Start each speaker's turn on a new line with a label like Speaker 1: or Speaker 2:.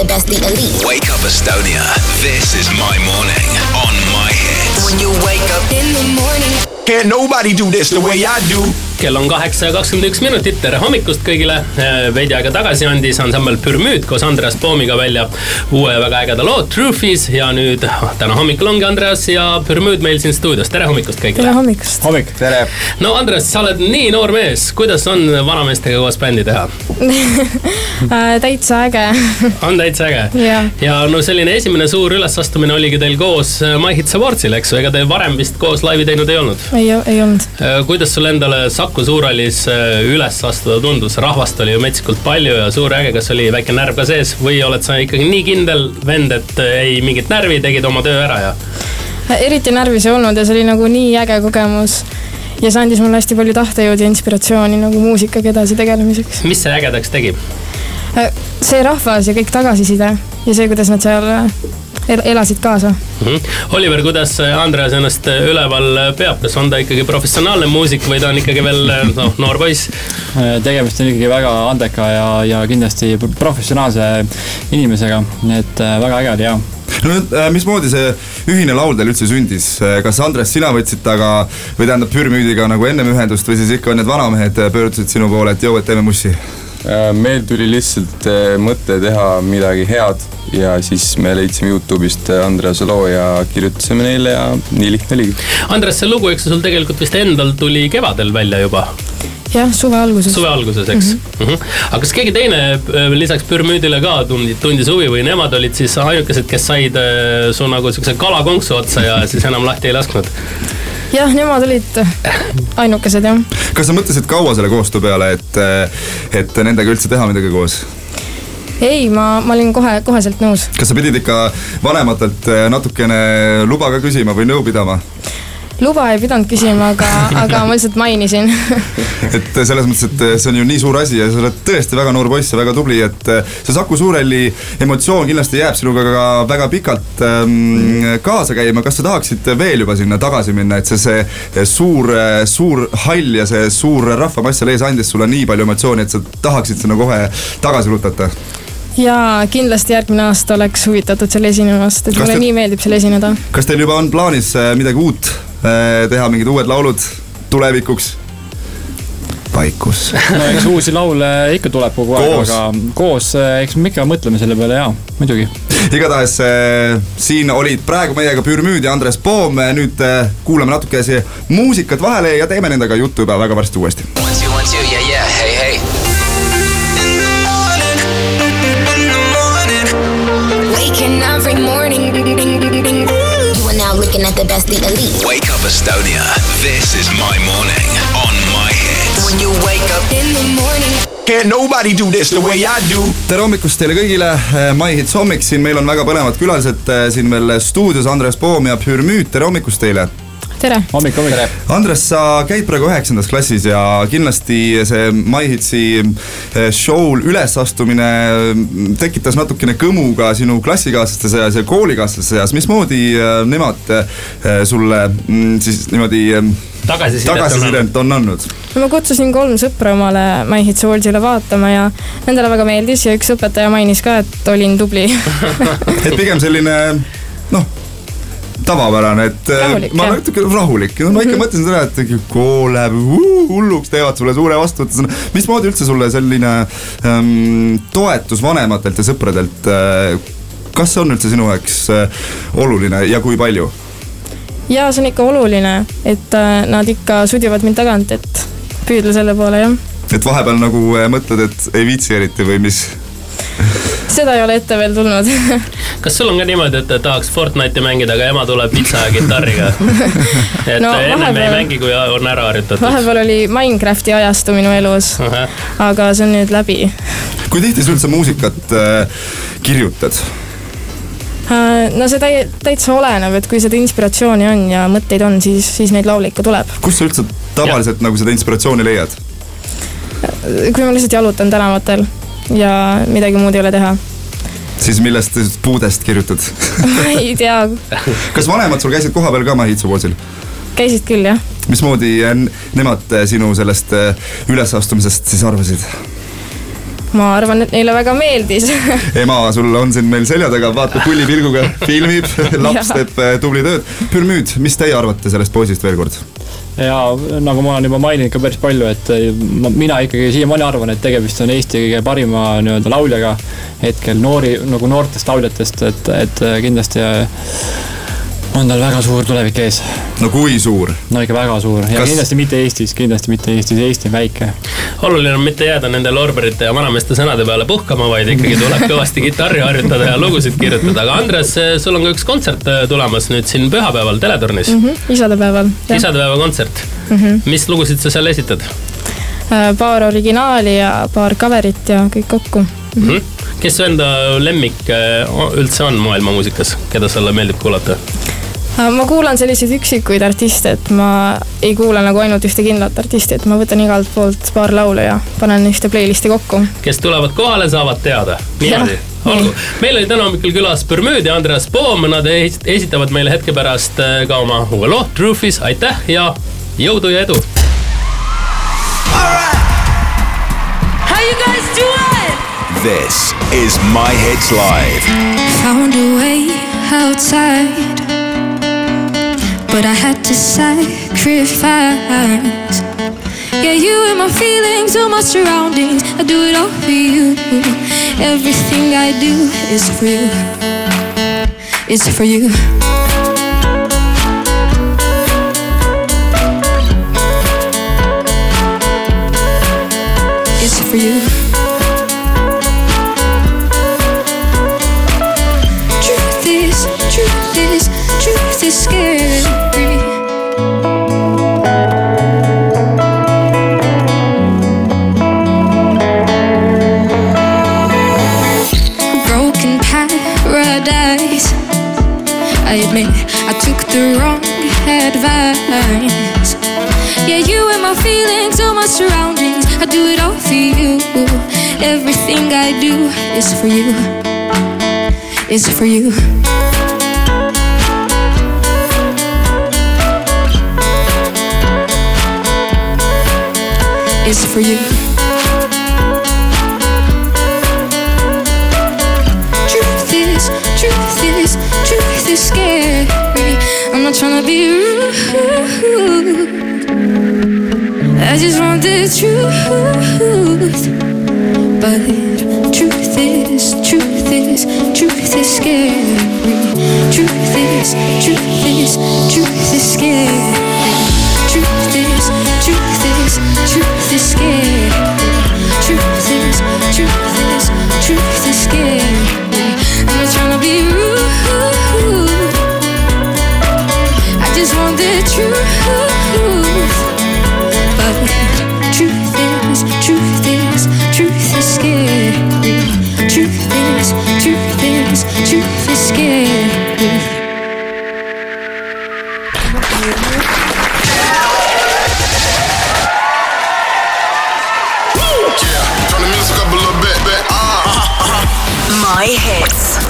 Speaker 1: the best, the elite.
Speaker 2: Wake up Estonia. This is my morning on my hits.
Speaker 1: When you wake up in the morning.
Speaker 3: Can't nobody do this the way I do.
Speaker 4: Kell on kaheksa ja kakskümmend üks minutit, tere hommikust kõigile. veidi aega tagasi andis ansambel Pürmüüd koos Andreas Poomiga välja uue väga ägeda loo Truthis ja nüüd täna hommikul ongi Andreas ja Pürmüüd meil siin stuudios, tere hommikust
Speaker 5: tere
Speaker 4: kõigile.
Speaker 5: hommikust
Speaker 6: hommik. tere.
Speaker 4: no Andreas, sa oled nii noor mees, kuidas on vanameestega koos bändi teha?
Speaker 5: äh, täitsa äge
Speaker 4: on täitsa äge.
Speaker 5: Jah.
Speaker 4: ja no selline esimene suur ülesastumine oligi teil koos My Hits Awardsil, eks ju, ega te varem vist koos laivi teinud ei olnud?
Speaker 5: ei, ei olnud.
Speaker 4: kuidas sul endale Saku Suurhallis äh, üles astuda tundus, rahvast oli ju metsikult palju ja suur äge, kas oli väike närv ka sees või oled sa ikkagi nii kindel vend, et äh, ei mingit närvi, tegid oma töö ära ja?
Speaker 5: eriti närvis ei olnud ja see oli nagu nii äge kogemus. ja see andis mulle hästi palju tahtejõudu ja inspiratsiooni nagu muusikaga edasi tegelemiseks.
Speaker 4: mis see ägedaks tegi?
Speaker 5: Äh, see rahvas ja kõik tagasiside ja see, kuidas nad seal elasid kaasa
Speaker 4: mm. -hmm. Oliver, kuidas Andreas ennast üleval peab, kas on ta ikkagi professionaalne muusik või ta on ikkagi veel noh, noor poiss?
Speaker 6: tegemist on ikkagi väga andeka ja, ja kindlasti professionaalse inimesega, et äh, väga äge oli ja
Speaker 7: no nüüd, mismoodi see ühine laul teil üldse sündis, kas Andres, sina võtsid taga või tähendab Pürmüüdiga nagu ennem ühendust või siis ikka need vanamehed pöördusid sinu poole, et jõu, et teeme mussi?
Speaker 8: Meil tuli lihtsalt mõte teha midagi head ja siis me leidsime Youtube'ist Andrease loo ja kirjutasime neile ja nii lihtne oligi.
Speaker 4: Andres, see lugu, eks sul tegelikult vist endal tuli kevadel välja juba?
Speaker 5: jah, suve alguses.
Speaker 4: suve alguses, eks mm. -hmm. Mm -hmm. aga kas keegi teine lisaks Pürmüüdile ka tundis, tundis huvi või nemad olid siis ainukesed, kes said su nagu siukse kalakonksu otsa ja siis enam lahti ei lasknud?
Speaker 5: Jah, nemad olid ainukesed jah.
Speaker 7: kas sa mõtlesid kaua selle koostöö peale, et, et nendega üldse teha midagi koos?
Speaker 5: ei, ma, ma olin kohe, koheselt nõus.
Speaker 7: kas sa pidid ikka vanematelt natukene luba ka küsima või nõu pidama?
Speaker 5: luba ei pidanud küsima, aga, aga ma lihtsalt mainisin
Speaker 7: et selles mõttes, et see on ju nii suur asi ja sa oled tõesti väga noor poiss ja väga tubli, et see Saku Suurhalli emotsioon kindlasti jääb sinuga ka väga pikalt ähm, kaasa käima. kas sa tahaksid veel juba sinna tagasi minna, et see, see suur, suur hall ja see suur rahvamass seal ees andis sulle nii palju emotsiooni, et sa tahaksid sinna kohe tagasi rutata?
Speaker 5: jaa, kindlasti järgmine aasta oleks huvitatud seal esinemast, et kas mulle te... nii meeldib seal esineda.
Speaker 7: kas teil juba on plaanis midagi uut teha, mingid uued laulud tulevikuks? Vaikus.
Speaker 6: no eks uusi laule ikka tuleb kogu aeg, aga koos, eks me ikka mõtleme selle peale ja muidugi.
Speaker 7: igatahes äh, siin olid praegu meiega Pürmüüd ja Andres Poom, nüüd äh, kuulame natukese muusikat vahele ja teeme nendega juttu juba väga varsti uuesti.
Speaker 2: Yeah, yeah, hey, hey.
Speaker 1: Waking every morning. You are now looking at the best, the elite.
Speaker 2: Wake up Estonia. This is my morning on.
Speaker 1: When you wake up in the morning.
Speaker 3: Can't nobody do this the way I do.
Speaker 7: tere hommikust teile kõigile, My Hits hommik siin, meil on väga põnevad külalised siin veel stuudios, Andres Poom ja Pürmüüd, tere hommikust teile
Speaker 5: tere.
Speaker 6: hommik, hommik.
Speaker 7: Andres, sa käid praegu üheksandas klassis ja kindlasti see My Hitsi show'l ülesastumine tekitas natukene kõmu ka sinu klassikaaslaste seas ja koolikaaslaste seas. mismoodi nemad sulle siis niimoodi
Speaker 4: tagasisidet,
Speaker 7: tagasisidet on andnud?
Speaker 5: no ma kutsusin kolm sõpra omale My Hits Awardsile vaatama ja nendele väga meeldis ja üks õpetaja mainis ka, et olin tubli
Speaker 7: et pigem selline noh tavapärane, et
Speaker 5: rahulik,
Speaker 7: ma olen natuke rahulik, ma ikka mm -hmm. mõtlesin seda, et kool läheb hulluks, teevad sulle suure vastuvõtu. mismoodi üldse sulle selline ähm, toetus vanematelt ja sõpradelt äh,, kas see on üldse sinu jaoks äh, oluline ja kui palju?
Speaker 5: ja see on ikka oluline, et äh, nad ikka sudivad mind tagant, et püüdle selle poole, jah.
Speaker 7: et vahepeal nagu mõtled, et ei viitsi eriti või mis?
Speaker 5: Seda ei ole ette veel tulnud
Speaker 4: kas sul on ka niimoodi, et tahaks Fortnite'i mängida, aga ema tuleb pitsa ja kitarriga? et no, ennem vahepeal... ei mängi, kui on ära harjutatud.
Speaker 5: vahepeal oli Minecrafti ajastu minu elus uh, -huh. aga see on nüüd läbi.
Speaker 7: kui tihti sa üldse muusikat äh, kirjutad?
Speaker 5: no see täi-, täitsa oleneb, et kui seda inspiratsiooni on ja mõtteid on, siis, siis neid laule ikka tuleb.
Speaker 7: kust sa üldse tavaliselt ja. nagu seda inspiratsiooni leiad?
Speaker 5: kui ma lihtsalt jalutan tänavatel ja midagi muud ei ole teha.
Speaker 7: siis millest puudest kirjutad
Speaker 5: ma ei tea.
Speaker 7: kas vanemad sul käisid kohapeal ka Mahitsu poolsil?
Speaker 5: käisid küll, jah.
Speaker 7: mismoodi nemad sinu sellest ülesastumisest siis arvasid?
Speaker 5: ma arvan, et neile väga meeldis
Speaker 7: ema sul on siin meil selja taga, vaatab pullipilguga, filmib, laps teeb äh, tubli tööd. Pürmüüd, mis teie arvate sellest poisist veel kord?
Speaker 6: Ja nagu ma olen juba maininud ka päris palju, et eh, ma, mina ikkagi siiamaani arvan, et tegemist on Eesti kõige parima nii-öelda lauljaga hetkel noori, nagu noortest lauljatest, et, et eh, kindlasti eh, on tal väga suur tulevik ees.
Speaker 7: no kui suur?
Speaker 6: no ikka väga suur ja
Speaker 7: Kas-
Speaker 6: kindlasti mitte Eestis, kindlasti mitte Eestis, Eesti on väike.
Speaker 4: oluline on mitte jääda nende loorberite ja vanameeste sõnade peale puhkama, vaid ikkagi tuleb kõvasti kitarri harjutada ja lugusid kirjutada, aga Andres, sul on ka üks kontsert äh, tulemas nüüd siin pühapäeval Teletornis mm. -hmm.
Speaker 5: isadepäeval.
Speaker 4: isadepäeva kontsert mm. -hmm. mis lugusid sa seal esitad
Speaker 5: Äh, paar originaali ja paar cover'it ja kõik kokku.
Speaker 4: mm? -hmm. kes su enda lemmik äh, üldse on maailmamuusikas, keda sulle meeldib kuulata?
Speaker 5: Äh, ma kuulan selliseid üksikuid artiste, et ma ei kuula nagu ainult ühte kindlat artisti, et ma võtan igalt poolt paar laulu ja panen ühte playlist'i kokku.
Speaker 4: kes tulevad kohale, saavad teada. niimoodi. olgu, meil oli täna hommikul külas Bermude ja Andreas Poom, nad esit- esitavad meile hetke pärast äh, ka oma uue loo Truth'is, aitäh ja jõudu ja edu.
Speaker 9: How you guys doing?
Speaker 2: This is My Hits Live.
Speaker 10: Found a way outside, but I had to sacrifice. Yeah, you and my feelings, all my surroundings. I do it all for you. Everything I do is for you. It's for you. It's for you. I took the wrong advice. Yeah, you and my feelings, all my surroundings. I do it all for you. Everything I do is for you. Is for you. Is for you. Truth. But truth is, truth is, truth is scary. Truth is, truth truth is scary.
Speaker 9: My hits.